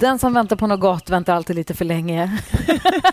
Den som väntar på något gott väntar alltid lite för länge.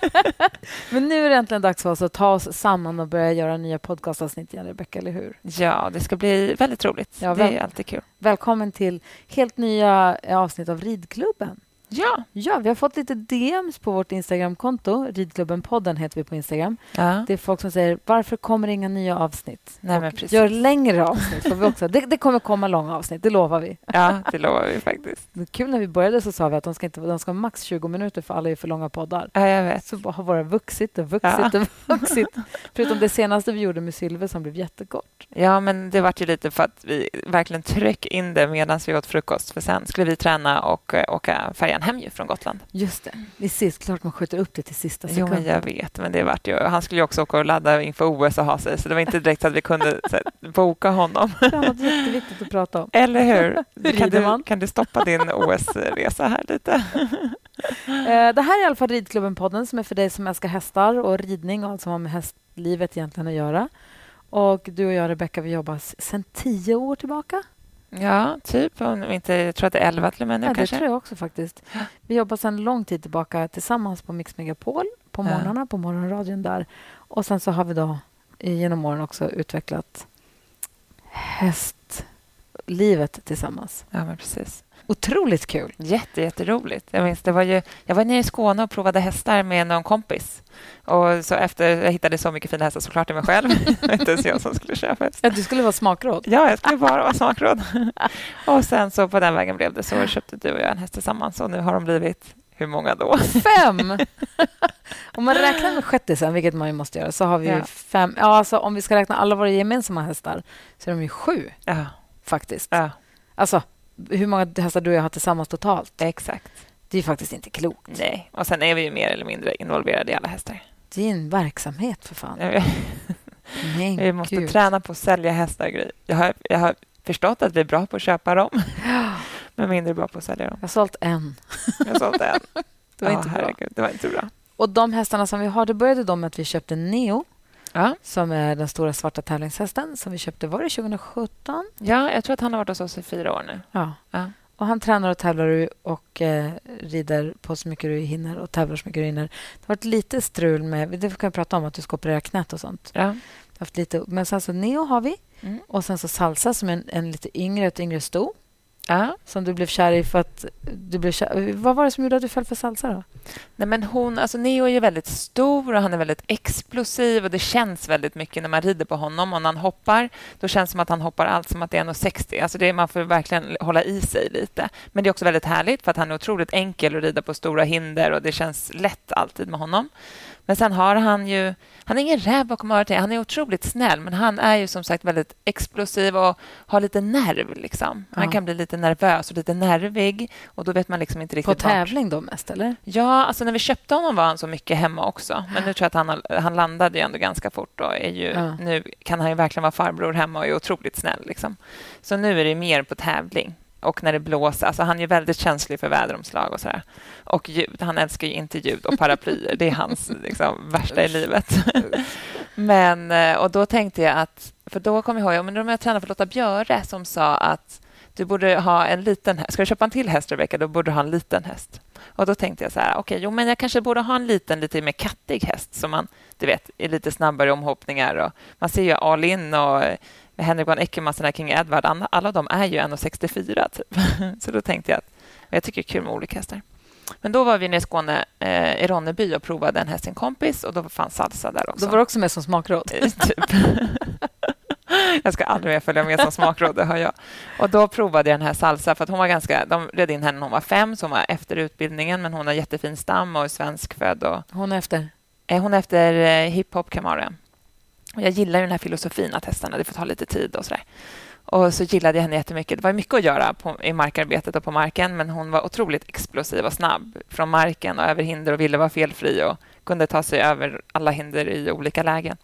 Men nu är det äntligen dags för oss att ta oss samman och börja göra nya podcastavsnitt igen, Rebecka, eller hur? Ja, det ska bli väldigt roligt. Ja, väl... Det är alltid kul. Välkommen till helt nya avsnitt av Ridklubben. Ja. ja, vi har fått lite DMs på vårt Instagramkonto. Ridklubben-podden heter vi på Instagram. Ja. Det är folk som säger varför kommer det inga nya avsnitt? Nej, men precis. Gör längre avsnitt. Får vi också. Det, det, kommer komma långa avsnitt, det lovar vi. Ja, det lovar vi faktiskt. Det kul när vi började så sa vi att de ska, inte, de ska max 20 minuter för alla är för långa poddar. Ja, jag vet. Så har våra vuxit och vuxit ja. och vuxit. Förutom det senaste vi gjorde med Sylve som blev jättekort. Ja, men det var ju lite för att vi verkligen tryck in det medan vi åt frukost. För sen skulle vi träna och uh, åka färjan hem från Gotland. Just det. Det är sist, klart man skjuter upp det till sista sekunden. Jo, jag vet. Men det vart ju, han skulle ju också åka och ladda inför OS och ha sig, så det var inte direkt att vi kunde här, boka honom. Det var jätteviktigt att prata om. Eller hur? hur kan, du, kan du stoppa din OS-resa här lite? Eh, det här är i alla fall Ridklubben-podden som är för dig som älskar hästar och ridning och allt som har med hästlivet egentligen att göra. Och du och jag, Rebecka, vi jobbar sedan tio år tillbaka. Ja, typ. Om inte, jag tror att det är elva till och med nu. Ja, kanske. det tror jag också faktiskt. Vi jobbar sedan lång tid tillbaka tillsammans på Mix Megapol på morgnarna, ja. på morgonradion där. Och sen så har vi då genom åren också utvecklat hästlivet tillsammans. Ja, men precis. Otroligt kul. Jätte, jätteroligt. Jag, minns, det var ju, jag var nere i Skåne och provade hästar med någon kompis. Och så efter, jag hittade så mycket fina hästar såklart till mig själv. det var inte ens jag som skulle köpa hästar. Ja, du skulle vara smakråd. Ja, jag skulle bara vara smakråd. och sen så på den vägen blev det så. Köpte du och jag en häst tillsammans och nu har de blivit hur många då? Fem! om man räknar med shetisen, vilket man ju måste göra, så har vi ja. fem. Ja, alltså, om vi ska räkna alla våra gemensamma hästar så är de ju sju, ja. faktiskt. Ja. Alltså, hur många hästar du och jag har tillsammans totalt. Exakt. Det är faktiskt inte klokt. Nej, och sen är vi ju mer eller mindre involverade i alla hästar. Det är en verksamhet, för fan. Men vi måste Gud. träna på att sälja hästar. Jag har, jag har förstått att vi är bra på att köpa dem, men mindre bra på att sälja dem. Jag har sålt en. Jag har sålt en. Det var, ja, inte bra. Herregud, det var inte bra. Och de hästarna som vi har, det började då med att vi köpte Neo ja. som är den stora svarta tävlingshästen som vi köpte. Var det 2017? Ja, jag tror att han har varit hos oss i fyra år nu. Ja. ja. Och Han tränar och tävlar och eh, rider på så mycket du hinner och tävlar så mycket du hinner. Det har varit lite strul med... Det kan vi prata om, att du ska operera knät och sånt. Ja. Haft lite, men sen så Neo har vi. Mm. Och sen så Salsa som är en, en lite yngre, ett yngre sto. Ja. Som du blev kär i för att du blev kär. Vad var det som gjorde att du föll för salsa då? Nej, men hon, alltså Neo är ju väldigt stor och han är väldigt explosiv och det känns väldigt mycket när man rider på honom. Och när han hoppar, då känns det som att han hoppar allt som att det är 1,60. Alltså det, man får verkligen hålla i sig lite. Men det är också väldigt härligt för att han är otroligt enkel att rida på stora hinder och det känns lätt alltid med honom. Men sen har han ju... Han är ingen räv bakom örat. Han är otroligt snäll, men han är ju som sagt väldigt explosiv och har lite nerv. Liksom. Han ja. kan bli lite nervös och lite nervig. Och då vet man liksom inte riktigt... På tävling då mest, eller? Ja, alltså när vi köpte honom var han så mycket hemma också. Men nu tror jag att han, han landade ju ändå ganska fort och är ju, ja. nu kan han ju verkligen vara farbror hemma och är otroligt snäll. Liksom. Så nu är det mer på tävling och när det blåser. Alltså han är väldigt känslig för väderomslag och sådär. Och ljud. Han älskar ju inte ljud och paraplyer. Det är hans liksom, värsta i livet. Men, eh, och då tänkte jag att... För då kom jag ihåg, men de jag tränade för Lotta Björe som sa att du borde ha en liten häst. Ska du köpa en till häst, Rebecka, då borde du ha en liten häst. Och då tänkte jag så här, okej, okay, jo, men jag kanske borde ha en liten, lite mer kattig häst som man, du vet, är lite snabbare omhoppningar. Och man ser ju All In och Henrik von Eckermann, King Edward, alla de är ju 1,64 typ. Så då tänkte jag att jag tycker det är kul med olika hästar. Men då var vi nere i Skåne, eh, i Ronneby och provade en häst till en kompis och då fanns salsa där också. Då var du också med som smakråd? Eh, typ. jag ska aldrig mer följa med som smakråd, det har jag. Och då provade jag den här salsa, för att hon var ganska... De red in henne när hon var fem, så hon var efter utbildningen, men hon har jättefin stam och är svenskfödd. Och, hon är efter? Eh, hon är efter eh, hiphop Kamara. Jag gillar den här filosofin att hästarna det får ta lite tid och så där. Och så gillade jag henne jättemycket. Det var mycket att göra på, i markarbetet och på marken, men hon var otroligt explosiv och snabb från marken och över hinder och ville vara felfri och kunde ta sig över alla hinder i olika lägen.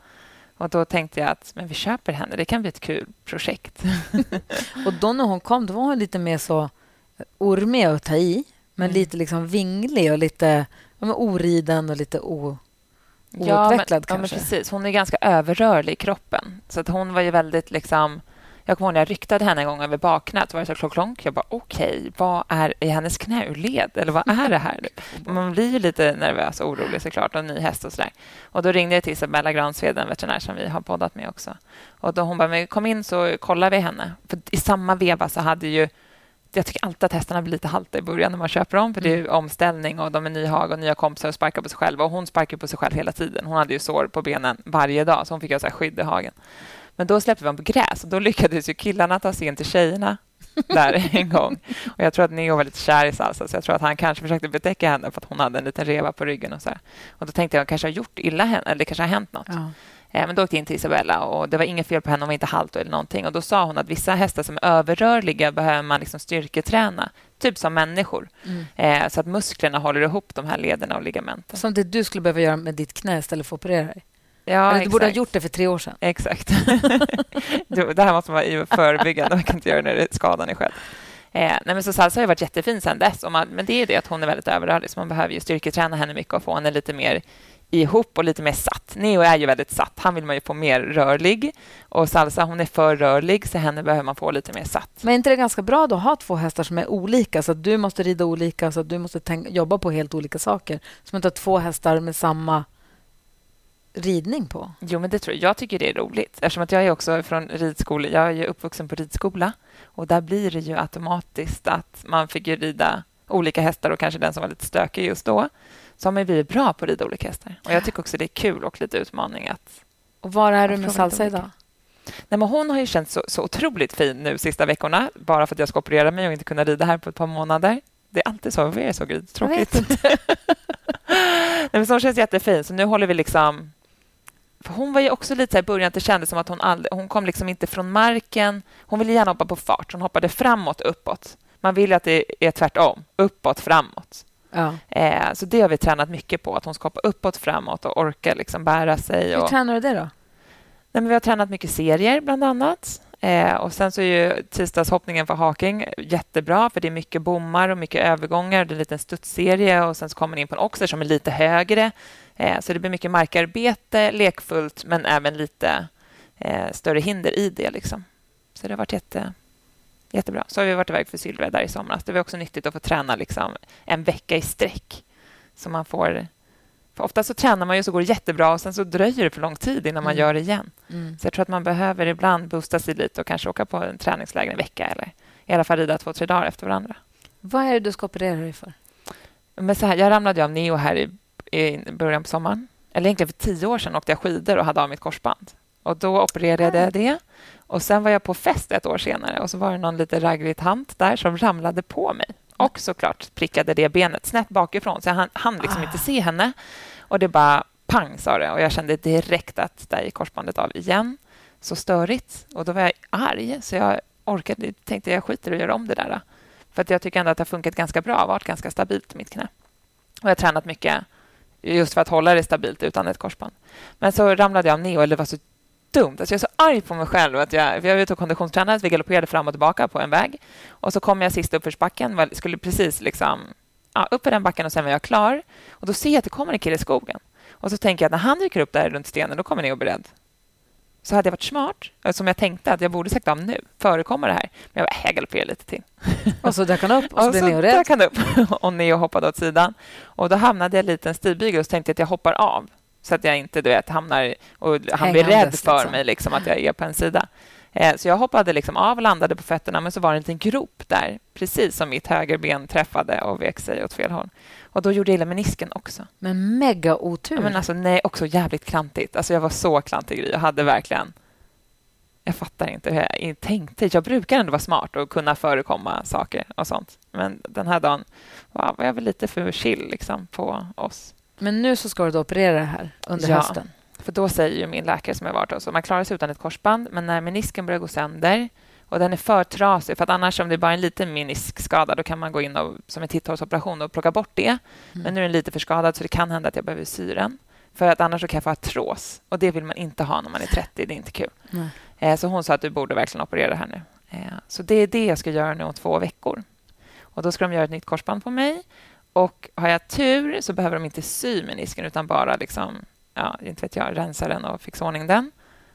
Och Då tänkte jag att men vi köper henne, det kan bli ett kul projekt. och Då när hon kom då var hon lite mer så ormig att ta i, men mm. lite liksom vinglig och lite ja, oriden och lite o outvecklad ja, men, kanske. Ja, men precis. Hon är ganska överrörlig i kroppen. Så att hon var ju väldigt liksom Jag kommer ihåg när jag ryktade henne en gång över baknät. var det så klonk, klonk. Jag bara, okej, okay, vad är i hennes knäled? Eller vad är det här? Man blir ju lite nervös och orolig såklart, och ny häst och sådär. Och då ringde jag till Isabella Gransved, en veterinär som vi har poddat med också. Och då hon bara, kom in så kollar vi henne. För I samma veva så hade ju jag tycker alltid att hästarna blir lite halta i början när man köper dem, för det är mm. omställning och de är nyhag och nya kompisar och sparkar på sig själva. Och hon sparkar på sig själv hela tiden. Hon hade ju sår på benen varje dag, så hon fick ha så skydd i hagen. Men då släppte vi dem på gräs och då lyckades ju killarna ta sig in till tjejerna där en gång. Och Jag tror att Neo var lite kär i Salsa, så jag tror att han kanske försökte betäcka henne för att hon hade en liten reva på ryggen. Och så här. Och Då tänkte jag att kanske har gjort illa henne, eller kanske har hänt något. Ja. Eh, men då åkte jag in till Isabella och det var inget fel på henne, hon var inte halt eller någonting. Och då sa hon att vissa hästar som är överrörliga behöver man liksom styrketräna, typ som människor, mm. eh, så att musklerna håller ihop de här lederna och ligamenten. Som det du skulle behöva göra med ditt knä istället för att operera dig? Ja, du borde ha gjort det för tre år sedan. Exakt. det här måste man vara förebyggande. Man kan inte göra det när skadan är skedd. Eh, nej, men så Salsa har varit jättefin sen dess. Man, men det är det att hon är väldigt överrörlig, så man behöver ju styrketräna henne mycket och få henne lite mer ihop och lite mer satt. Neo är ju väldigt satt. Han vill man ju få mer rörlig. Och Salsa hon är för rörlig, så henne behöver man få lite mer satt. Men är inte det ganska bra då att ha två hästar som är olika? Så att du måste rida olika, så att du måste jobba på helt olika saker. Som att ha två hästar med samma ridning på? Jo, men det tror jag. Jag tycker det är roligt. Eftersom att jag är också från ridskola. Jag är uppvuxen på ridskola. Och där blir det ju automatiskt att man fick rida olika hästar och kanske den som var lite stökig just då. Så har man blivit bra på att rida olika hästar. Och jag tycker också det är kul och lite utmaning att... Och var är du med Salsa idag? Nej, men hon har ju känts så, så otroligt fin nu sista veckorna bara för att jag ska operera mig och inte kunna rida här på ett par månader. Det är alltid så. Varför är det så tråkigt? Nej, men så hon känns jättefin. Så nu håller vi liksom för hon var ju också lite i början att det kändes som att hon, aldrig, hon kom liksom inte från marken. Hon ville gärna hoppa på fart. Hon hoppade framåt, uppåt. Man vill att det är tvärtom. Uppåt, framåt. Ja. Eh, så det har vi tränat mycket på. Att hon ska hoppa uppåt, framåt och orka liksom bära sig. Hur och... tränar du det då? Nej, men vi har tränat mycket serier, bland annat. Eh, och Sen så är ju tisdagshoppningen för haking jättebra, för det är mycket bommar och mycket övergångar. Det är en liten studsserie och sen så kommer man in på en oxer som är lite högre. Eh, så det blir mycket markarbete, lekfullt, men även lite eh, större hinder i det. Liksom. Så det har varit jätte, jättebra. Så har vi varit iväg för Sylvia där i somras. Det var också nyttigt att få träna liksom, en vecka i sträck. Så man får... För ofta så tränar man ju så går det jättebra och sen så dröjer det för lång tid innan man mm. gör det igen. Mm. Så jag tror att man behöver ibland boosta sig lite och kanske åka på en träningsläger en vecka eller i alla fall rida två, tre dagar efter varandra. Vad är det du ska operera dig för? Men så här, jag ramlade av neo här i i början på sommaren. Eller egentligen för tio år sedan åkte jag skidor och hade av mitt korsband. Och Då opererade jag det. Och Sen var jag på fest ett år senare och så var det någon lite ragglig tant där som ramlade på mig och såklart prickade det benet snett bakifrån, så jag hann, hann liksom ah. inte se henne. Och Det bara pang, sa det. Och Jag kände direkt att där gick korsbandet av igen. Så störigt. Och Då var jag arg, så jag orkade, tänkte jag skiter i att göra om det där. För att jag tycker ändå att det har funkat ganska bra, varit ganska stabilt, mitt knä. Och Jag har tränat mycket just för att hålla det stabilt utan ett korsband. Men så ramlade jag neo, eller det var så dumt. Alltså jag är så arg på mig själv. Att jag, jag var ute och konditionstränade, vi galopperade fram och tillbaka på en väg. Och så kom jag sist uppförsbacken, skulle precis liksom, ja, upp i den backen och sen var jag klar. Och Då ser jag att det kommer en kille i skogen. Och så tänker jag att när han dyker upp där runt stenen, då kommer Neo beredd så hade jag varit smart, eh, som jag tänkte att jag borde sagt av nu, förekommer det här. Men jag, bara, jag galopperade lite till. Och så dök han upp och så blev Neo rädd. dök han upp och Neo hoppade åt sidan. Och Då hamnade jag lite en stigbygel och så tänkte jag att jag hoppar av så att jag inte du vet, hamnar och han blir rädd för liksom. mig, liksom, att jag är på en sida. Eh, så jag hoppade liksom av och landade på fötterna, men så var det en liten grop där, precis som mitt högerben träffade och vek sig åt fel håll. Och då gjorde jag illa menisken också. Men mega otur. Ja, men alltså, nej, också jävligt klantigt. Alltså, jag var så klantig. Jag hade verkligen... Jag fattar inte hur jag tänkte. Jag brukar ändå vara smart och kunna förekomma saker och sånt. Men den här dagen wow, var jag väl lite för chill liksom, på oss. Men nu så ska du operera det här under ja, hösten? för då säger ju min läkare som jag varit hos man klarar sig utan ett korsband, men när menisken börjar gå sönder och den är för trasig, för att annars om det är bara en liten meniskskada då kan man gå in och, som en titthålsoperation och plocka bort det. Mm. Men nu är den lite för skadad så det kan hända att jag behöver sy den. För att annars kan jag få artros och det vill man inte ha när man är 30. Det är inte kul. Eh, så hon sa att du borde verkligen operera här nu. Eh, så det är det jag ska göra nu om två veckor. Och Då ska de göra ett nytt korsband på mig. Och Har jag tur så behöver de inte sy menisken utan bara liksom, ja, inte vet jag, rensa den och fixa ordning den.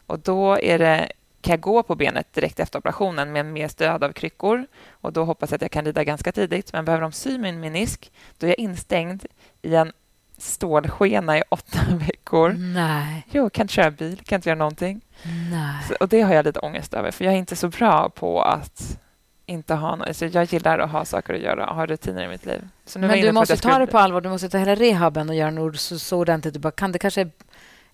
Och Då är det kan jag gå på benet direkt efter operationen med mer stöd av kryckor. Och Då hoppas jag att jag kan rida ganska tidigt. Men behöver de sy min menisk, då är jag instängd i en stålskena i åtta veckor. Nej. Jo, kan inte köra bil, kan inte göra någonting. Nej. Så, och Det har jag lite ångest över, för jag är inte så bra på att inte ha något. Alltså jag gillar att ha saker att göra och ha rutiner i mitt liv. Men du måste ta det på allvar. Du måste ta hela rehaben och göra något så, så ordentligt. Du bara, kan det kanske...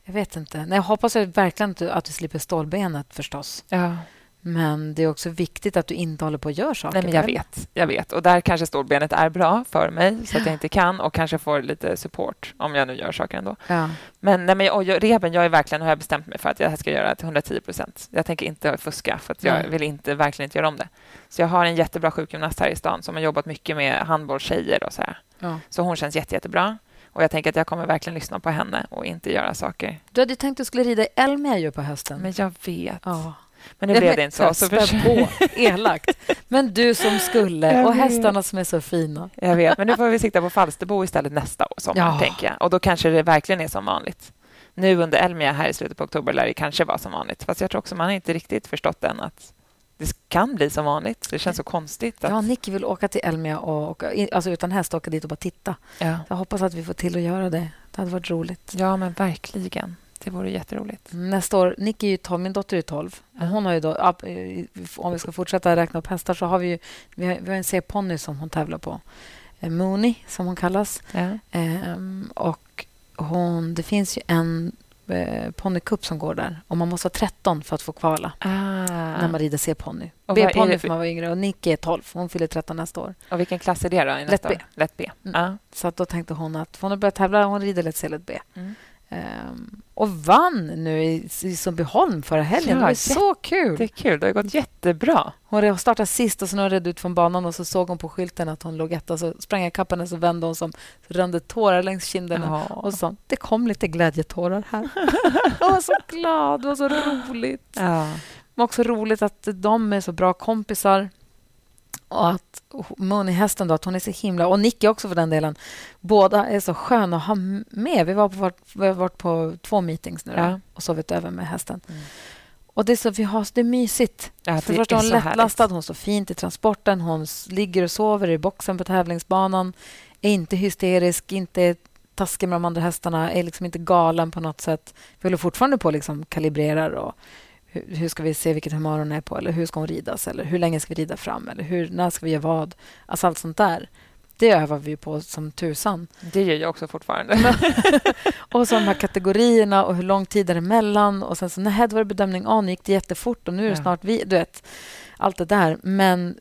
Jag vet inte. Nej, jag hoppas verkligen att du, att du slipper stålbenet förstås. Ja. Men det är också viktigt att du inte håller på och gör saker. Nej, men jag vet. Jag vet. Och där kanske stålbenet är bra för mig, så att jag inte kan och kanske får lite support om jag nu gör saker ändå. Ja. Men, nej, men och jag, rehaben, jag är verkligen, har jag bestämt mig för att jag ska göra till 110 procent. Jag tänker inte fuska, för att jag nej. vill inte, verkligen inte göra om det. Så jag har en jättebra sjukgymnast här i stan som har jobbat mycket med handbollstjejer och så här. Ja. Så hon känns jätte, jättebra. Och jag tänker att jag kommer verkligen lyssna på henne och inte göra saker. Du hade tänkt att du skulle rida i Elmia på hösten. Men jag vet. Ja. Men nu blev det inte så. så för... på, elakt. Men du som skulle, och hästarna som är så fina. Jag vet, men nu får vi sikta på Falsterbo istället nästa sommar, ja. tänker jag. Och då kanske det verkligen är som vanligt. Nu under Elmia här i slutet på oktober lär det kanske vara som vanligt. Fast jag tror också man har inte riktigt förstått än att det kan bli som vanligt. Det känns så konstigt. Att... Ja, Nicky vill åka till Elmia och, och alltså utan häst åka dit och bara titta. Ja. Jag hoppas att vi får till att göra det. Det hade varit roligt. Ja, men verkligen. Det vore jätteroligt. Nästa år, Nicky är ju 12, min dotter är 12. Mm. Hon har ju då, om vi ska fortsätta räkna upp hästar så har vi ju, vi har, vi har en C-ponny som hon tävlar på. Eh, Mooney, som hon kallas. Mm. Ehm, och hon, det finns ju en eh, ponnycup som går där. Och man måste ha 13 för att få kvala ah. när man rider C-ponny. B-ponny för man var yngre och Nicky är 12. Hon fyller 13 nästa år. Och vilken klass är det då? Lätt B. Lätt B. Mm. Ah. Så att då tänkte hon att hon har börjat tävla. Hon rider lätt C, lätt B. Mm. Um, och vann nu i, i Sundbyholm förra helgen. Ja, det var så kul. Det är kul. Det har gått jättebra. Hon startade sist och sen red ut från banan och så såg hon på skylten att hon låg etta. Så sprang jag kappen och så vände hon som rände tårar längs kinderna ja. och sa det kom lite glädjetårar här. jag var så glad. Det var så roligt. Ja. Men också roligt att de är så bra kompisar. Och att Moni, hästen, då, att hon är så himla... Och Nicky också för den delen. Båda är så sköna att ha med. Vi, var på, vi har varit på två meetings nu ja. och sovit över med hästen. Mm. Och det är så, vi har, det är mysigt. Ja, för först är hon lättlastad, hon står fint i transporten, hon ligger och sover i boxen på tävlingsbanan, är inte hysterisk, inte taskig med de andra hästarna, är liksom inte galen på något sätt. Vi håller fortfarande på och liksom kalibrerar och hur, ska vi se vilket humör hon är på? Eller hur ska hon ridas? Eller hur länge ska vi rida fram? Eller hur, när ska vi göra vad? Alltså allt sånt där. Det övar vi på som tusan. Det gör jag också fortfarande. och så de här kategorierna och hur lång tid är det emellan. Och sen så, nej, det var det bedömning A, nu gick det jättefort och nu är det snart vi. Du vet, allt det där. Men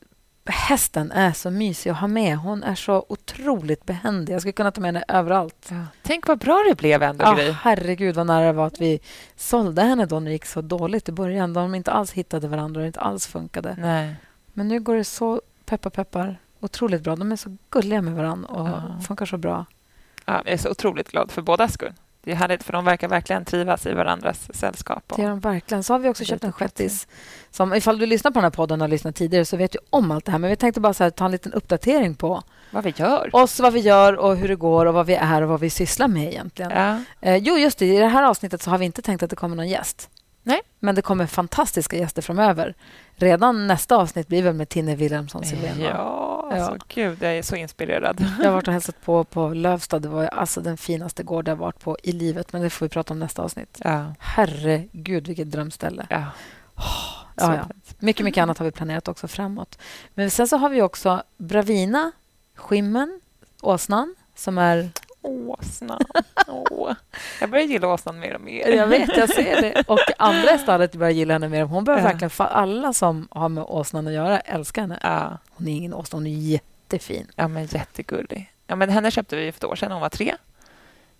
hästen är så mysig att ha med. Hon är så otroligt behändig. Jag skulle kunna ta med henne överallt. Ja. Tänk vad bra det blev ändå, ja, Gry. Herregud, vad nära det var att vi sålde henne då när det gick så dåligt i början. De inte alls hittade varandra och inte alls funkade. Nej. Men nu går det så, peppar peppar, otroligt bra. De är så gulliga med varandra och ja. funkar så bra. Ja, jag är så otroligt glad för båda skull. Det är härligt, för de verkar verkligen trivas i varandras sällskap. Det gör de verkligen. Så har vi också köpt en shettis. Som, ifall du lyssnar på den här podden och lyssnat tidigare så vet du om allt det här. Men vi tänkte bara här, ta en liten uppdatering på vad vi gör. Oss, vad vi gör och hur det går och vad vi är och vad vi sysslar med egentligen. Ja. Eh, jo, just det. I det här avsnittet så har vi inte tänkt att det kommer någon gäst. Nej. Men det kommer fantastiska gäster framöver. Redan nästa avsnitt blir väl med Tinne Wilhelmsson Silén. Ja, ja. Alltså, gud, jag är så inspirerad. Jag har varit och hälsat på på Lövstad. Det var alltså den finaste gård jag varit på i livet. Men det får vi prata om nästa avsnitt. Ja. Herregud, vilket drömställe. Ja. Oh, ja, ja. Mycket, mycket annat har vi planerat också framåt. Men sen så har vi också Bravina, Skimmen, Åsnan som är Åsnan. Åh. Jag börjar gilla åsnan mer och mer. Jag vet, jag ser det. Och andra i stallet börjar gilla henne mer. Hon börjar ja. verkligen... Alla som har med åsnan att göra älskar henne. Ja. Hon är ingen åsna, hon är jättefin. Ja, men jättegullig. Ja, men henne köpte vi för ett år sedan. Hon var tre.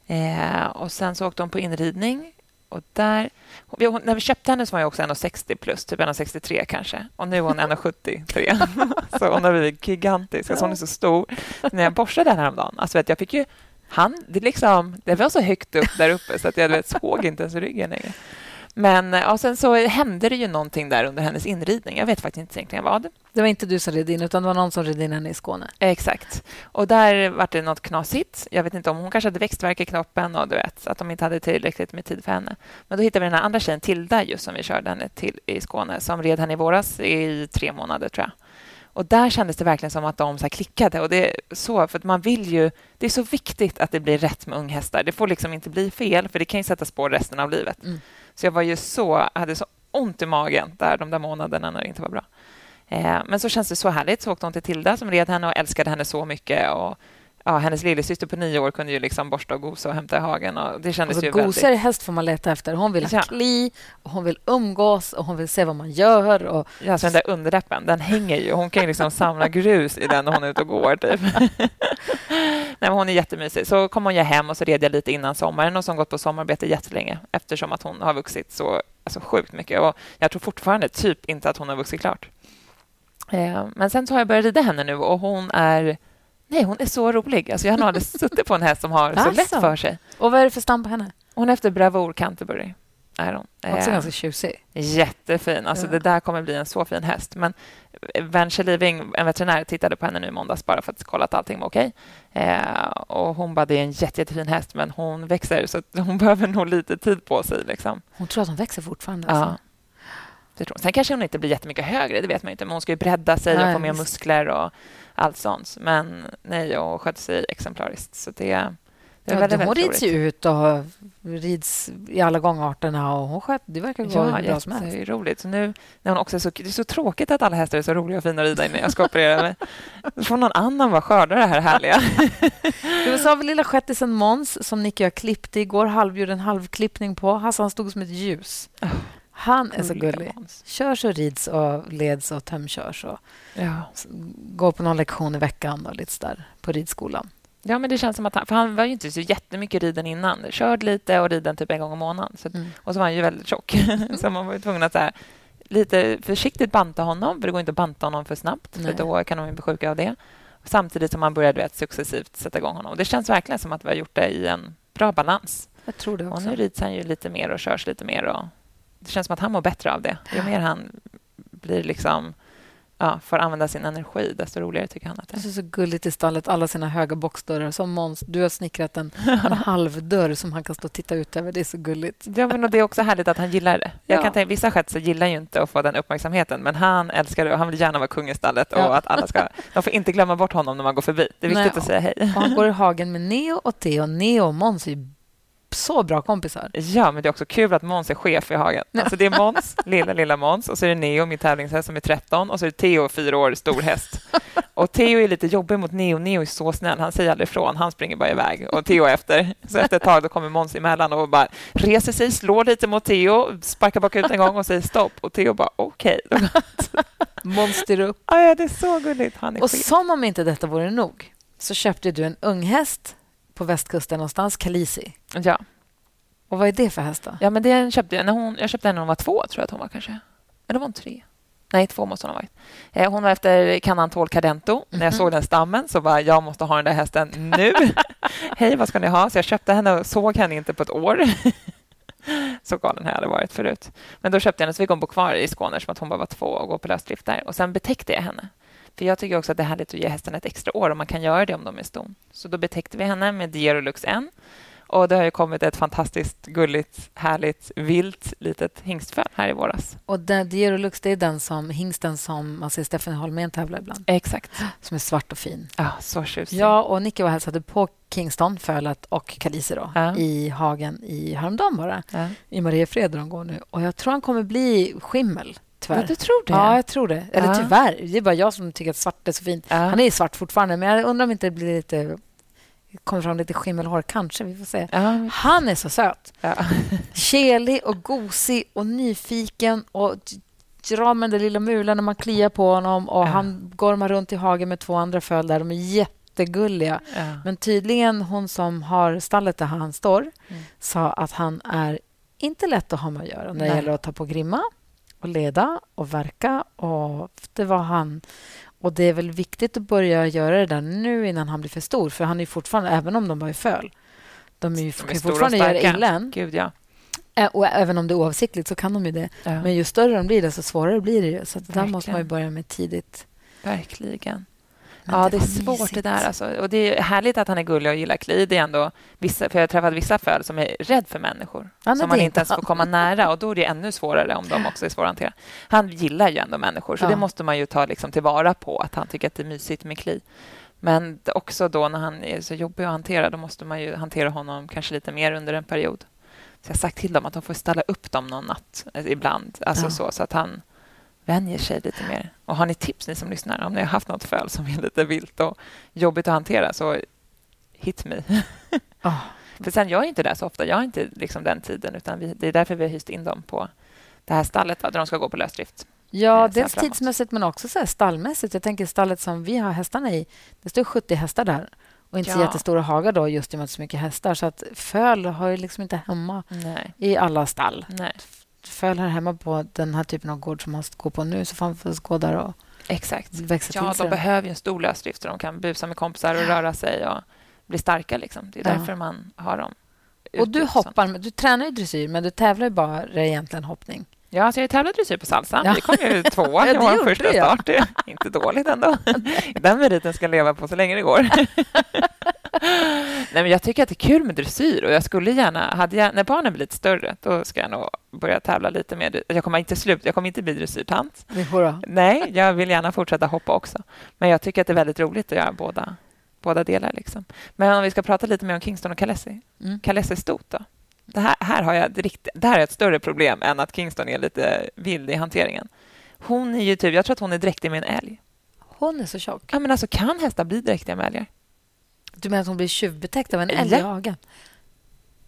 Eh, och Sen så åkte hon på inridning. Och där, hon, när vi köpte henne så var jag också 1,60 plus, typ 1,63 kanske. Och nu är hon 1,73. så hon har blivit gigantisk. Alltså hon är så stor. När jag borstade henne häromdagen, alltså vet, jag fick ju han, det, liksom, det var så högt upp där uppe så att jag vet, såg inte ens ryggen längre. Men ja, sen så hände det ju någonting där under hennes inridning. Jag vet faktiskt inte egentligen vad. Det var inte du som red in, utan det var någon som red in henne i Skåne. Exakt. Och där var det något knasigt. Jag vet inte om hon kanske hade växtverk i knoppen och du vet, att de inte hade tillräckligt med tid för henne. Men då hittade vi den här andra tjejen, Tilda, just som vi körde henne till i Skåne, som red henne i våras i tre månader, tror jag. Och där kändes det verkligen som att de så klickade. Och det så, för man vill ju... Det är så viktigt att det blir rätt med unghästar. Det får liksom inte bli fel, för det kan ju sätta spår resten av livet. Mm. Så jag var ju så, hade så ont i magen där de där månaderna när det inte var bra. Eh, men så känns det så härligt. Så åkte hon till Tilda som red henne och älskade henne så mycket. Och ja, hennes lillasyster på nio år kunde ju liksom borsta och gosa och hämta i hagen. Och det kändes alltså, ju gosar väldigt... häst får man leta efter. Hon vill ja. kli, och hon vill umgås och hon vill se vad man gör. Och... Ja, så den där underläppen, den hänger ju. Hon kan ju liksom samla grus i den när hon är ute och går. Typ. Nej, men hon är jättemysig. Så kom hon ju hem och så red jag lite innan sommaren och som gått på sommarbete jättelänge eftersom att hon har vuxit så alltså, sjukt mycket. Och jag tror fortfarande typ inte att hon har vuxit klart. Eh, men sen så har jag börjat rida henne nu och hon är Nej, hon är så rolig. Alltså, jag har nog aldrig suttit på en häst som har så lätt för sig. Och vad är det för stam på henne? Hon är efter Bravour Canterbury. Är hon. Också eh, ganska tjusig. Jättefin. Alltså, ja. Det där kommer bli en så fin häst. Men Venture Living, en veterinär, tittade på henne nu i måndags bara för att kolla att allting var okej. Eh, och hon bara, det är en jätte, jättefin häst, men hon växer så hon behöver nog lite tid på sig. Liksom. Hon tror att hon växer fortfarande? Alltså. Ja. Sen kanske hon inte blir jättemycket högre, det vet man inte. Men hon ska ju bredda sig och få mer muskler och allt sånt. Men nej, och sköter sig exemplariskt. Så det, det är ja, väldigt, hon väldigt rids ju ut och rids i alla gångarterna och hon sköt, det verkar gå ja, bra som helst. Roligt. Så nu, när hon också är så, det är så tråkigt att alla hästar är så roliga och fina att rida innan jag ska operera mig. Då får någon annan vara skörda det här härliga. Du sa väl lilla skettisen Måns som Nicky och jag klippte igår, halvgjorde en halvklippning på. Hassan stod som ett ljus. Han är så gullig. Körs och rids och leds och tömkörs. Och ja. Går på någon lektion i veckan och lite där på ridskolan. Ja, men det känns som att han... För han var ju inte så jättemycket riden innan. Körd lite och riden typ en gång i månaden. Så, mm. Och så var han ju väldigt tjock. så man var tvungen att så här, lite försiktigt banta honom, för det går inte att banta honom för snabbt. Nej. För då kan de bli sjuka av det. Samtidigt som man började vet, successivt sätta igång honom. Det känns verkligen som att vi har gjort det i en bra balans. Jag tror det också. Och nu rids han ju lite mer och körs lite mer. Och det känns som att han mår bättre av det. Ju mer han blir liksom ja, får använda sin energi, desto roligare tycker han att det är. Det är så gulligt i stallet, alla sina höga boxdörrar. Som Måns, du har snickrat en, en halvdörr som han kan stå och titta ut över. Det är så gulligt. Ja, men det är också härligt att han gillar det. Jag ja. kan tänka, vissa skötsar gillar ju inte att få den uppmärksamheten, men han älskar det och han vill gärna vara kung i stallet. Och ja. att alla ska, de får inte glömma bort honom när man går förbi. Det är viktigt Nej, att säga hej. Och han går i hagen med Neo och Theo. Neo och Måns är så bra kompisar. Ja, men det är också kul att Måns är chef i Hagen. Alltså det är Måns, lilla, lilla Måns, och så är det Neo, min tävlingshäst som är 13, och så är det Theo, fyra år, stor häst. Och Theo är lite jobbig mot Neo. Neo är så snäll, han säger aldrig ifrån, han springer bara iväg. Och Theo efter. Så efter ett tag då kommer Måns emellan och bara reser sig, slår lite mot Theo, sparkar bakut en gång och säger stopp. Och Theo bara okej. Okay. Måns upp. Ja, det är så gulligt. Han är och skit. som om inte detta vore nog så köpte du en unghäst på västkusten någonstans, Kalisi. Ja. Och vad är det för häst? Då? Ja, men det köpte jag, när hon, jag köpte henne när hon var två, tror jag att hon var kanske. Eller var hon tre? Nej, två måste hon ha varit. Eh, hon var efter Canantol Cadento. Mm -hmm. När jag mhm. såg den stammen så bara, jag måste ha den där hästen nu. Hej, vad ska ni ha? Så jag köpte henne och såg henne inte på ett år. så galen har jag aldrig varit förut. Men då köpte jag henne så fick hon bo kvar i Skåne som att hon bara var två och gå på lösdrift där. Och sen betäckte jag henne. För Jag tycker också att det är härligt att ge hästen ett extra år och man kan göra det om de är ston. Så då betäckte vi henne med Dierolux N. Och det har ju kommit ett fantastiskt gulligt, härligt, vilt litet hingstföl här i våras. Och Dierolux, det är den som, hingsten som man ser Stefan Holmén tävla ibland? Exakt. Som är svart och fin. Ja, så tjusig. Ja, och Nicky var hälsade på Kingston, fölet och Kalisi då, ja. i hagen i häromdagen bara. Ja. I Mariefred de går nu. Och jag tror han kommer bli skimmel. Tyvärr. Ja, du tror det? Ja, jag tror det. Eller ja. tyvärr. Det är bara jag som tycker att svart är så fint. Ja. Han är svart fortfarande, men jag undrar om inte det blir lite kommer fram lite skimmelhår, kanske. Vi får se. Ja. Han är så söt. Ja. Kelig och gosig och nyfiken och drar med den lilla mulen när man kliar på honom. Och ja. Han gormar runt i hagen med två andra föl där. De är jättegulliga. Ja. Men tydligen, hon som har stallet där han står mm. sa att han är inte lätt att ha med att göra när det Nej. gäller att ta på grimma och leda och verka. Och det var han. Och Det är väl viktigt att börja göra det där nu innan han blir för stor. För han är fortfarande, även om de bara är föl, de är ju de är fortfarande göra illa Gud, ja. Och även om det är oavsiktligt så kan de ju det. Ja. Men ju större de blir, desto svårare blir det. Så det där måste man ju börja med tidigt. Verkligen. Ja, det är svårt det där. Alltså. Och det är härligt att han är gullig och gillar kli. Det är ändå vissa, för jag har träffat vissa föl som är rädd för människor. Ja, som man inte ens får komma nära. Och Då är det ännu svårare om de också är svåra att hantera. Han gillar ju ändå människor, så ja. det måste man ju ta liksom tillvara på. Att han tycker att det är mysigt med kli. Men också då när han är så jobbig att hantera, då måste man ju hantera honom kanske lite mer under en period. Så jag har sagt till dem att de får ställa upp dem någon natt eh, ibland. Alltså ja. så, så att han vänjer sig lite mer. Och Har ni tips, ni som lyssnar, om ni har haft något föl som är lite vilt och jobbigt att hantera, så hit me. oh. För sen, jag är inte där så ofta. Jag har inte liksom den tiden. utan vi, Det är därför vi har hyst in dem på det här stallet, där de ska gå på lösdrift. Ja, dels tidsmässigt men också så stallmässigt. Jag tänker stallet som vi har hästarna i, det står 70 hästar där och inte ja. så jättestora hagar då, just i och med att det är så mycket hästar. Så att föl har ju liksom inte hemma Nej. i alla stall. Nej föl här hemma på den här typen av gård som man går på nu så får man gå där och Exakt. växa ja, till de behöver en stor lösdrift så de kan busa med kompisar och röra sig och bli starka. Liksom. Det är därför ja. man har dem. Och du hoppar, du tränar ju dressyr, men du tävlar ju bara egentligen hoppning. Ja, alltså jag tävlade dressyr på Salsa. Ja. Det kom ju tvåa. det var första start. Det. Inte dåligt ändå. Den meriten ska leva på så länge det går. Nej, men jag tycker att det är kul med dressyr och jag skulle gärna... Hade jag, när barnen blir lite större, då ska jag nog börja tävla lite mer. Jag kommer inte slut, jag kommer inte bli dressyrtant. Nej, jag vill gärna fortsätta hoppa också. Men jag tycker att det är väldigt roligt att göra båda, båda delar. Liksom. Men om vi ska prata lite mer om Kingston och Kalessi. Mm. Kalessi Stot då? Det här, här, har jag direkt, det här är ett större problem än att Kingston är lite vild i hanteringen. Hon är ju typ, jag tror att hon är dräktig med en älg. Hon är så tjock. Ja, men alltså, kan hästar bli dräktiga med älgar? Du menar att hon blir tjuvbetäckt av en älg i hagen?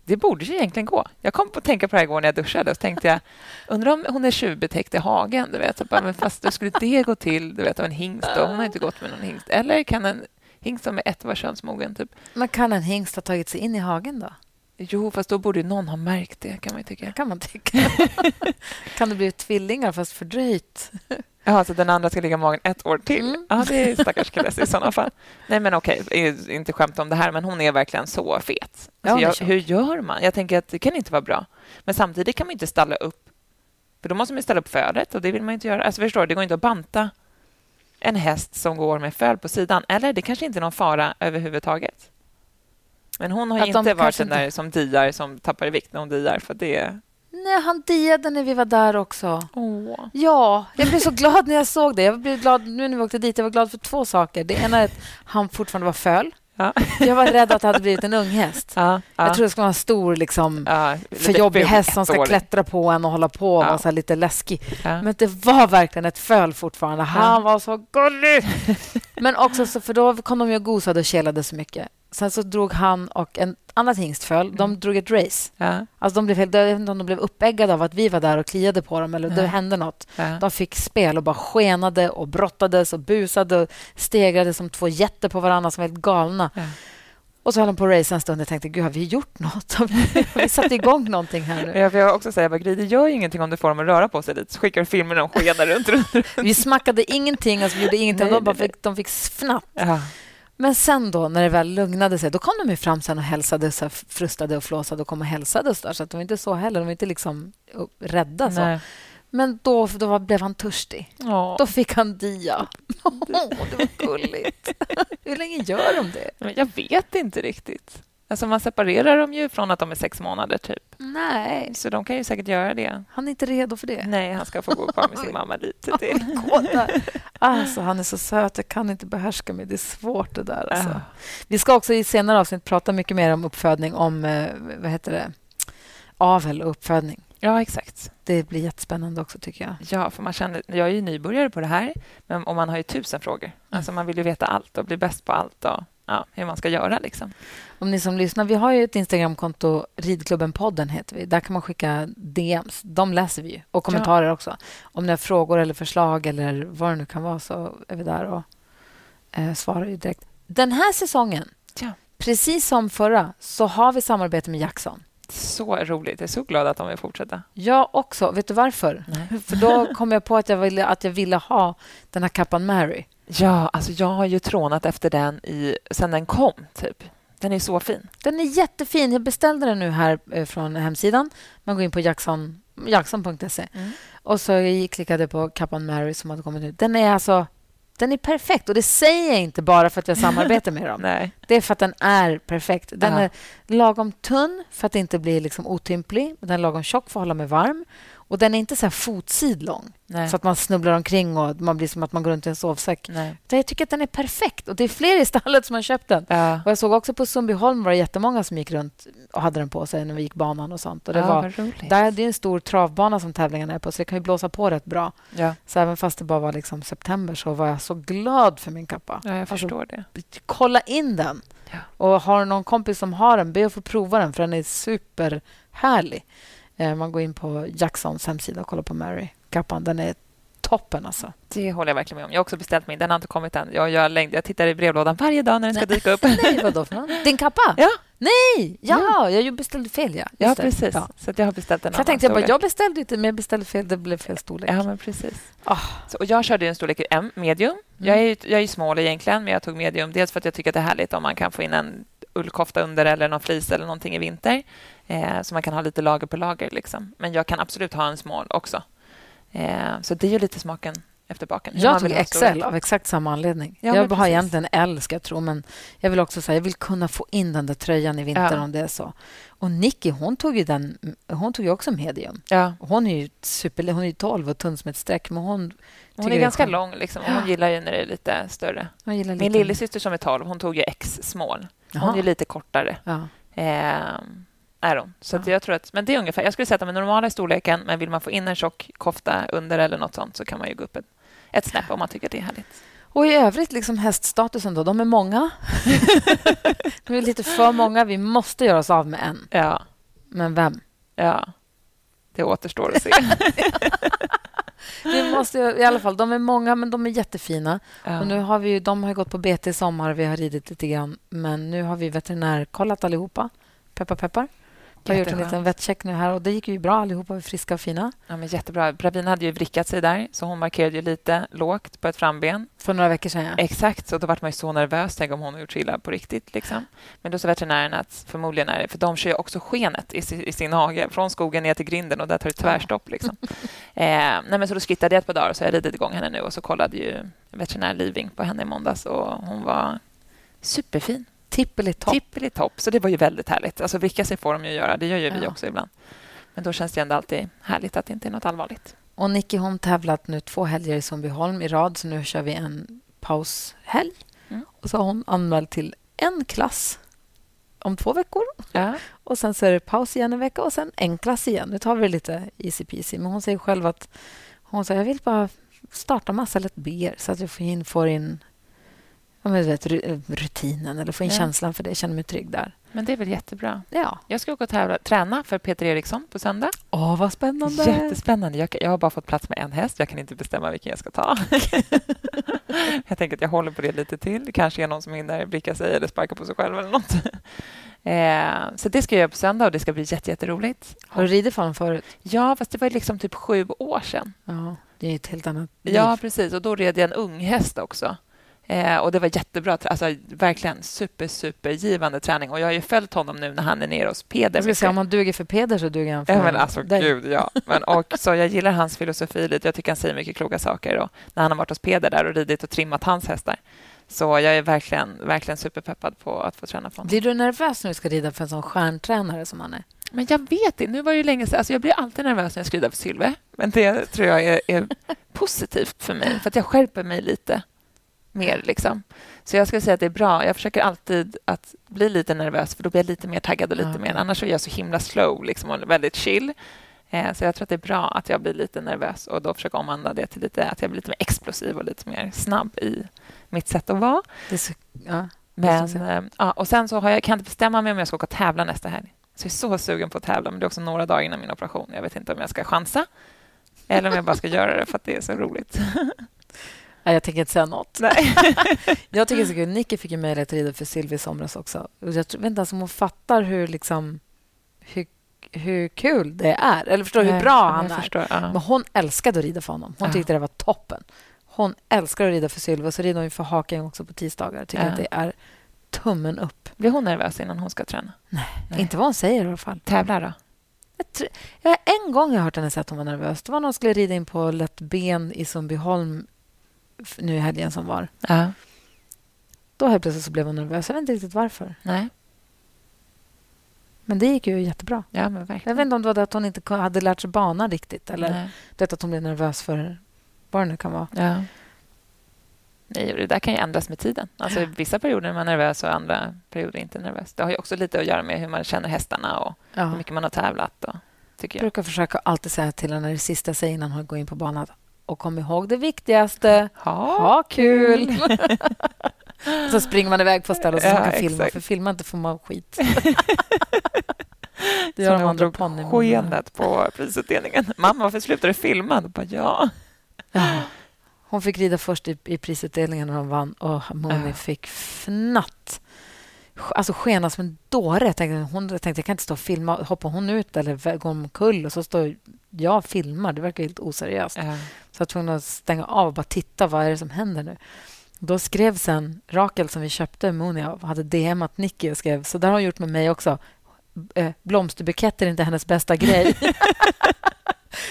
Det borde ju egentligen gå. Jag kom på att tänka på det här igår när jag duschade. Och så tänkte jag, undrar om hon är tjuvbetäckt i hagen? Du vet. Bara, men fast hur skulle det gå till du vet, av en hingst? Då? Hon har inte gått med någon hingst. Eller kan en hingst som är ett var könsmogen? Typ. Men kan en hingst ha tagit sig in i hagen då? Jo, fast då borde någon ha märkt det, kan man tycka. kan man tycka. kan det bli tvillingar, fast fördröjt? Ja, så den andra ska ligga i magen ett år till? Mm. Ja, det är stackars Kalesi i sådana fall. Nej, men okej, inte skämt om det här, men hon är verkligen så fet. Alltså, ja, jag, hur gör man? Jag tänker att det kan inte vara bra. Men samtidigt kan man inte ställa upp, för då måste man ställa upp fölet och det vill man inte göra. Alltså, förstår Det går inte att banta en häst som går med föl på sidan. Eller det kanske inte är någon fara överhuvudtaget. Men hon har inte varit den där som diar, som tappar i vikt när hon diar. För det... Nej, han diade när vi var där också. Oh. Ja, jag blev så glad när jag såg det. Jag blev glad nu när vi åkte dit. Jag var glad för två saker. Det ena är att han fortfarande var föl. Ja. Jag var rädd att det hade blivit en unghäst. Ja, ja. Jag trodde det skulle vara en stor, liksom, för jobbig häst som ska klättra på en och hålla på och vara så lite läskig. Men det var verkligen ett föl fortfarande. Han var så gullig! Men också så, för då kom de och gosade och kelade så mycket. Sen så drog han och en annat hingstföl, mm. de drog ett race. Ja. Alltså de blev, jag vet inte om de blev uppeggade av att vi var där och kliade på dem eller ja. det hände nåt. Ja. De fick spel och bara skenade och brottades och busade och stegrade som två jätter på varandra som var helt galna. Och så höll de på att race en stund. Jag tänkte, gud, har vi gjort nåt? vi satte igång någonting här nu. Ja, för jag också säga, Gry, det gör ingenting om du får dem att röra på sig lite. Skickar filmer när de skenar runt, runt, Vi smackade ingenting, alltså, vi gjorde ingenting. Nej, de, bara fick, de fick fnatt. Men sen då, när det väl lugnade sig, då kom de fram sen och hälsade, så frustade och flåsade och kom och hälsade oss där. Så att de var inte så heller. De var inte liksom rädda. Så. Men då, då blev han törstig. Ja. Då fick han dia. Oh, det var gulligt. Hur länge gör de det? Jag vet inte riktigt. Alltså man separerar dem ju från att de är sex månader, typ. Nej. Så de kan ju säkert göra det. Han är inte redo för det. Nej, han ska få gå kvar med sin mamma lite till. alltså, han är så söt. Jag kan inte behärska mig. Det är svårt det där. Alltså. Uh. Vi ska också i senare avsnitt prata mycket mer om uppfödning, om eh, vad heter det? avel och uppfödning. Ja, exakt. Det blir jättespännande också, tycker jag. Ja, för man känner, jag är ju nybörjare på det här, men, och man har ju tusen frågor. Mm. Alltså, man vill ju veta allt och bli bäst på allt. Och, ja, hur man ska göra. Liksom. Om ni som lyssnar, vi har ju ett Instagramkonto, Ridklubben-podden heter vi. Där kan man skicka DMs. De läser vi ju. Och kommentarer ja. också. Om ni har frågor eller förslag eller vad det nu kan vara så är vi där och eh, svarar direkt. Den här säsongen, ja. precis som förra, så har vi samarbete med Jackson. Så roligt. Jag är så glad att de vill fortsätta. Jag också. Vet du varför? Nej. För Då kom jag på att jag ville, att jag ville ha den här kappan Mary. Ja, alltså jag har ju trånat efter den i, sen den kom. typ. Den är så fin. Den är jättefin. Jag beställde den nu här eh, från hemsidan. Man går in på jackson.se Jackson mm. och så jag klickade på kappan Mary som hade kommit ut. Den är alltså den är perfekt. Och det säger jag inte bara för att jag samarbetar med dem. Nej. Det är för att den är perfekt. Den Aha. är lagom tunn för att inte bli liksom otymplig. Den är lagom tjock för att hålla mig varm. Och den är inte så här fotsidlång, Nej. så att man snubblar omkring och man blir som att man går runt i en sovsäck. Nej. Jag tycker att den är perfekt. Och Det är fler i stallet som har köpt den. Ja. Och Jag såg också på Sundbyholm var det jättemånga som gick runt och hade den på sig när vi gick banan och sånt. Och det, ja, var, där, det är en stor travbana som tävlingarna är på, så det kan ju blåsa på rätt bra. Ja. Så även fast det bara var liksom september så var jag så glad för min kappa. Ja, jag alltså, förstår alltså, det. Kolla in den. Och Har du någon kompis som har den, be att få prova den, för den är superhärlig. Eh, man går in på Jacksons hemsida och kollar på Mary kappan. Den är toppen. Alltså. Det håller jag verkligen med om. Jag har också beställt min. Den har inte kommit än. Jag, jag, längd, jag tittar i brevlådan varje dag när den ska dyka upp. Nej, vadå för Din kappa? Ja. Nej! Ja, ja. jag beställde fel. Ja, ja precis. Ja. Så jag har beställt en jag tänkte jag, bara, jag beställde inte, men jag beställde fel. Det blev fel storlek. Ja, men precis. Oh. Så, och jag körde en storlek M, medium. Mm. Jag är jag är smal egentligen, men jag tog medium. Dels för att jag tycker att det är härligt om man kan få in en ullkofta under eller någon flis eller någonting i vinter. Eh, så man kan ha lite lager på lager. Liksom. Men jag kan absolut ha en small också. Eh, så det är ju lite smaken efter baken. Jag tog XL av exakt samma anledning. Ja, jag har egentligen L, ska jag tro. Men jag vill också säga, jag vill kunna få in den där tröjan i vinter ja. om det är så. Och Nicky, hon tog ju, den, hon tog ju också medium. Ja. Hon är ju super, hon är 12 och tunn som ett streck, men hon... Hon är ganska lång. Liksom. Hon gillar ju när det är lite större. Min lite... lillasyster som är 12, hon tog ju X small. Hon Aha. är lite kortare. Ja. Eh, är hon. Så ja. jag tror att, men det är ungefär, jag skulle säga att de är normala i storleken, men vill man få in en tjock kofta under eller nåt sånt så kan man ju gå upp ett, ett snäpp om man tycker det är härligt. Och i övrigt, liksom häststatusen, då, de är många. de är lite för många. Vi måste göra oss av med en. Ja. Men vem? Ja, det återstår att se. vi måste, I alla fall, de är många, men de är jättefina. Ja. Och nu har vi, de har gått på bete i sommar. Vi har ridit lite grann. Men nu har vi veterinärkollat allihopa. Peppar, peppar. Jag har gjort en liten vettcheck nu här och det gick ju bra. Allihopa friska och fina. Ja, men jättebra. Bravin hade ju vrickat sig där, så hon markerade ju lite lågt på ett framben. För några veckor sedan, ja. Exakt, så då var man ju så nervös. Tänk om hon har gjort illa på riktigt. Liksom. Men då sa veterinären att förmodligen är det... För de kör ju också skenet i, i sin hage från skogen ner till grinden och där tar det tvärstopp. Liksom. eh, nej, men så då skrittade jag ett par dagar och så har jag ridit igång henne nu och så kollade ju veterinär Living på henne i måndags och hon var superfin. Tippelitopp. Tippelitopp. Så det var ju väldigt härligt. Alltså sig får de ju göra. Det gör ju ja. vi också ibland. Men då känns det ändå alltid härligt att det inte är nåt allvarligt. Och Nicky har tävlat nu två helger i Sundbyholm i rad, så nu kör vi en paushelg. Mm. Och så har hon anmält till en klass om två veckor. Ja. Och Sen så är det paus igen en vecka och sen en klass igen. Nu tar vi det lite easy peasy. Men hon säger själv att hon säger, jag vill bara starta massa lätt B så att jag får in, får in men vet, rutinen eller få in ja. känslan för det. Jag känner mig trygg där. Men det är väl jättebra. Ja. Jag ska åka och tävla, träna för Peter Eriksson på söndag. Åh, vad spännande! Jättespännande. Jag, jag har bara fått plats med en häst. Jag kan inte bestämma vilken jag ska ta. jag tänker att jag håller på det lite till. Det kanske är någon som hinner blicka sig eller sparka på sig själv eller något. Eh, så det ska jag göra på söndag och det ska bli jätteroligt. Har du ridit för honom förut? Ja, fast det var liksom typ sju år sedan. Ja, det är ett helt annat liv. Ja, precis. Och då red jag en ung häst också. Eh, och Det var jättebra. Alltså, verkligen super, supergivande träning. Och Jag har ju följt honom nu när han är nere hos Peder. Jag säga, om man duger för Peder så duger han för ja, men alltså, dig. Gud, ja. Men, och, så jag gillar hans filosofi lite. Jag tycker han säger mycket kloka saker. Och när han har varit hos Peder där och ridit och trimmat hans hästar. Så jag är verkligen, verkligen superpeppad på att få träna för honom. Blir du nervös när du ska rida för en sån stjärntränare som han är? Men jag vet inte. Nu var det länge sedan. Alltså jag blir alltid nervös när jag ska rida för Sylve. Men det tror jag är, är positivt för mig, för att jag skärper mig lite mer. Liksom. Så jag skulle säga att det är bra. Jag försöker alltid att bli lite nervös för då blir jag lite mer taggad och lite okay. mer. Annars är jag så himla slow liksom, och väldigt chill. Eh, så jag tror att det är bra att jag blir lite nervös och då försöka omvandla det till lite, att jag blir lite mer explosiv och lite mer snabb i mitt sätt att vara. Så, ja, men, eh, ja, och sen så har jag, kan jag inte bestämma mig om jag ska åka och tävla nästa helg. Så jag är så sugen på att tävla, men det är också några dagar innan min operation. Jag vet inte om jag ska chansa eller om jag bara ska göra det för att det är så roligt. Nej, jag tänker inte säga nåt. Jag tycker så kul. Nicky fick ju möjlighet att rida för Silvia i somras också. Jag vet inte ens om hon fattar hur, liksom, hur, hur kul det är. Eller förstår Nej, hur bra han är. Förstår, ja. Men hon älskade att rida för honom. Hon tyckte ja. det var toppen. Hon älskar att rida för Sylva. Så rider hon för Haken också på tisdagar. Tycker ja. att det är tummen upp. Blir hon nervös innan hon ska träna? Nej, Nej. inte vad hon säger i alla fall. Tävlar då? Jag, en gång har jag hört henne säga att hon var nervös. Det var när hon skulle rida in på lätt ben i Sundbyholm nu i helgen som var. Ja. Då helt plötsligt så blev hon nervös. Jag vet inte riktigt varför. Nej. Men det gick ju jättebra. Ja, men verkligen. Jag vet inte om det var det att hon inte hade lärt sig banan riktigt eller det att hon blev nervös för vad det nu kan vara. Ja. Nej, det där kan ju ändras med tiden. Alltså, ja. Vissa perioder är man nervös och andra perioder inte nervös. Det har ju också lite att göra med hur man känner hästarna och ja. hur mycket man har tävlat. Och, tycker jag. jag brukar försöka alltid säga till henne det sista jag säger innan hon går in på banan. Och kom ihåg det viktigaste. Ha, ha kul! så springer man iväg på stället så ja, man kan filma. För filma inte får man skit. det gör de andra skenet på prisutdelningen. Mamma, varför slutar du filma? Bara, ja. ja. Hon fick rida först i, i prisutdelningen när hon vann och Moni ja. fick fnatt. Alltså skena som en dåre. Jag tänkte, hon, jag tänkte jag kan inte stå och filma. Hoppar hon ut eller går omkull? Och så står jag filmar. Det verkar helt oseriöst. Ja. Så jag var tvungen att stänga av och bara titta. Vad är det som händer nu? Då skrev sen Rakel, som vi köpte Moni av, hade DMat Nicky och skrev så där har hon gjort med mig också. Eh, blomsterbuketter är inte hennes bästa grej.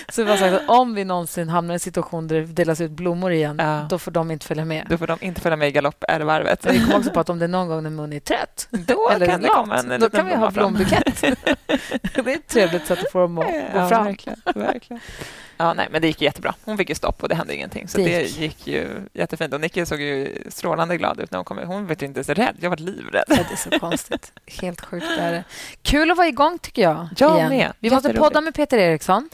Så vi har sagt att om vi någonsin hamnar i en situation där det delas ut blommor igen, ja. då får de inte följa med. Då får de inte följa med i galoppärvarvet. Vi kommer också på att om det är någon gång när mun är trött, då eller kan det komma en Då kan vi ha blombukett. det är ett trevligt sätt att få dem att gå fram. Verkligen, verkligen. Ja, nej, men det gick jättebra. Hon fick ju stopp och det hände ingenting. Så det, det gick. ju jättefint. Och Nicky såg ju strålande glad ut när hon kom Hon var inte ens rädd. Jag var livrädd. Ja, det är så konstigt. Helt sjukt är det. Kul att vara igång, tycker jag. Jag igen. med. Vi måste podda med Peter Eriksson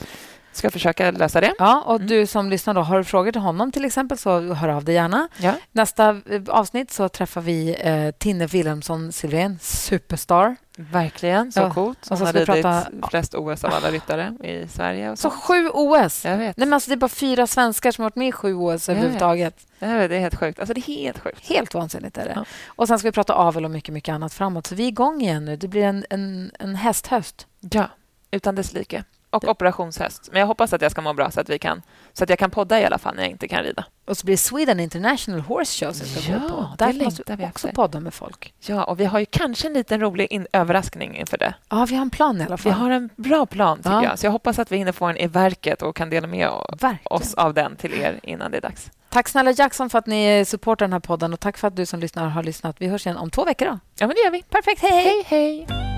ska försöka lösa det. Ja, och mm. du som lyssnar då, har du frågor till honom till exempel så hör av dig gärna. Ja. Nästa eh, avsnitt så träffar vi eh, Tinne Wilhelmsson Silvén, superstar. Verkligen, så ja. coolt. Hon har ridit prata... flest OS av alla ryttare i Sverige. så sju OS! Jag vet. Nej, men alltså, det är bara fyra svenskar som har varit med i sju OS överhuvudtaget. Det är helt sjukt. Alltså, det är helt sjukt. Helt vansinnigt är det. Ja. Och sen ska vi prata avel och mycket, mycket annat framåt. Så vi är igång igen nu. Det blir en, en, en hästhöst. Ja, utan dess like. Och det. operationshäst. Men jag hoppas att jag ska må bra så att, vi kan, så att jag kan podda i alla fall när jag inte kan rida. Och så blir det Sweden International Horse Show som ska ja, gå på. Där måste vi också podda med folk. Ja, och vi har ju kanske en liten rolig in- överraskning inför det. Ja, vi har en plan i alla fall. Vi har en bra plan, tycker ja. jag. Så jag hoppas att vi hinner få den i verket och kan dela med oss av den till er innan det är dags. Tack snälla Jackson för att ni supportar den här podden och tack för att du som lyssnar har lyssnat. Vi hörs igen om två veckor. Då. Ja, men det gör vi. Perfekt. Hej, hej. hej, hej.